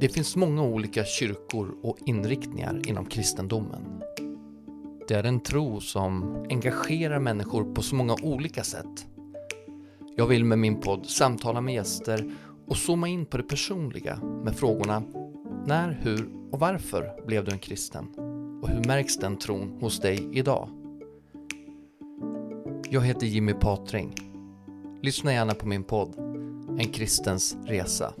Det finns många olika kyrkor och inriktningar inom kristendomen. Det är en tro som engagerar människor på så många olika sätt. Jag vill med min podd samtala med gäster och zooma in på det personliga med frågorna När, hur och varför blev du en kristen? Och hur märks den tron hos dig idag? Jag heter Jimmy Patring. Lyssna gärna på min podd En kristens resa.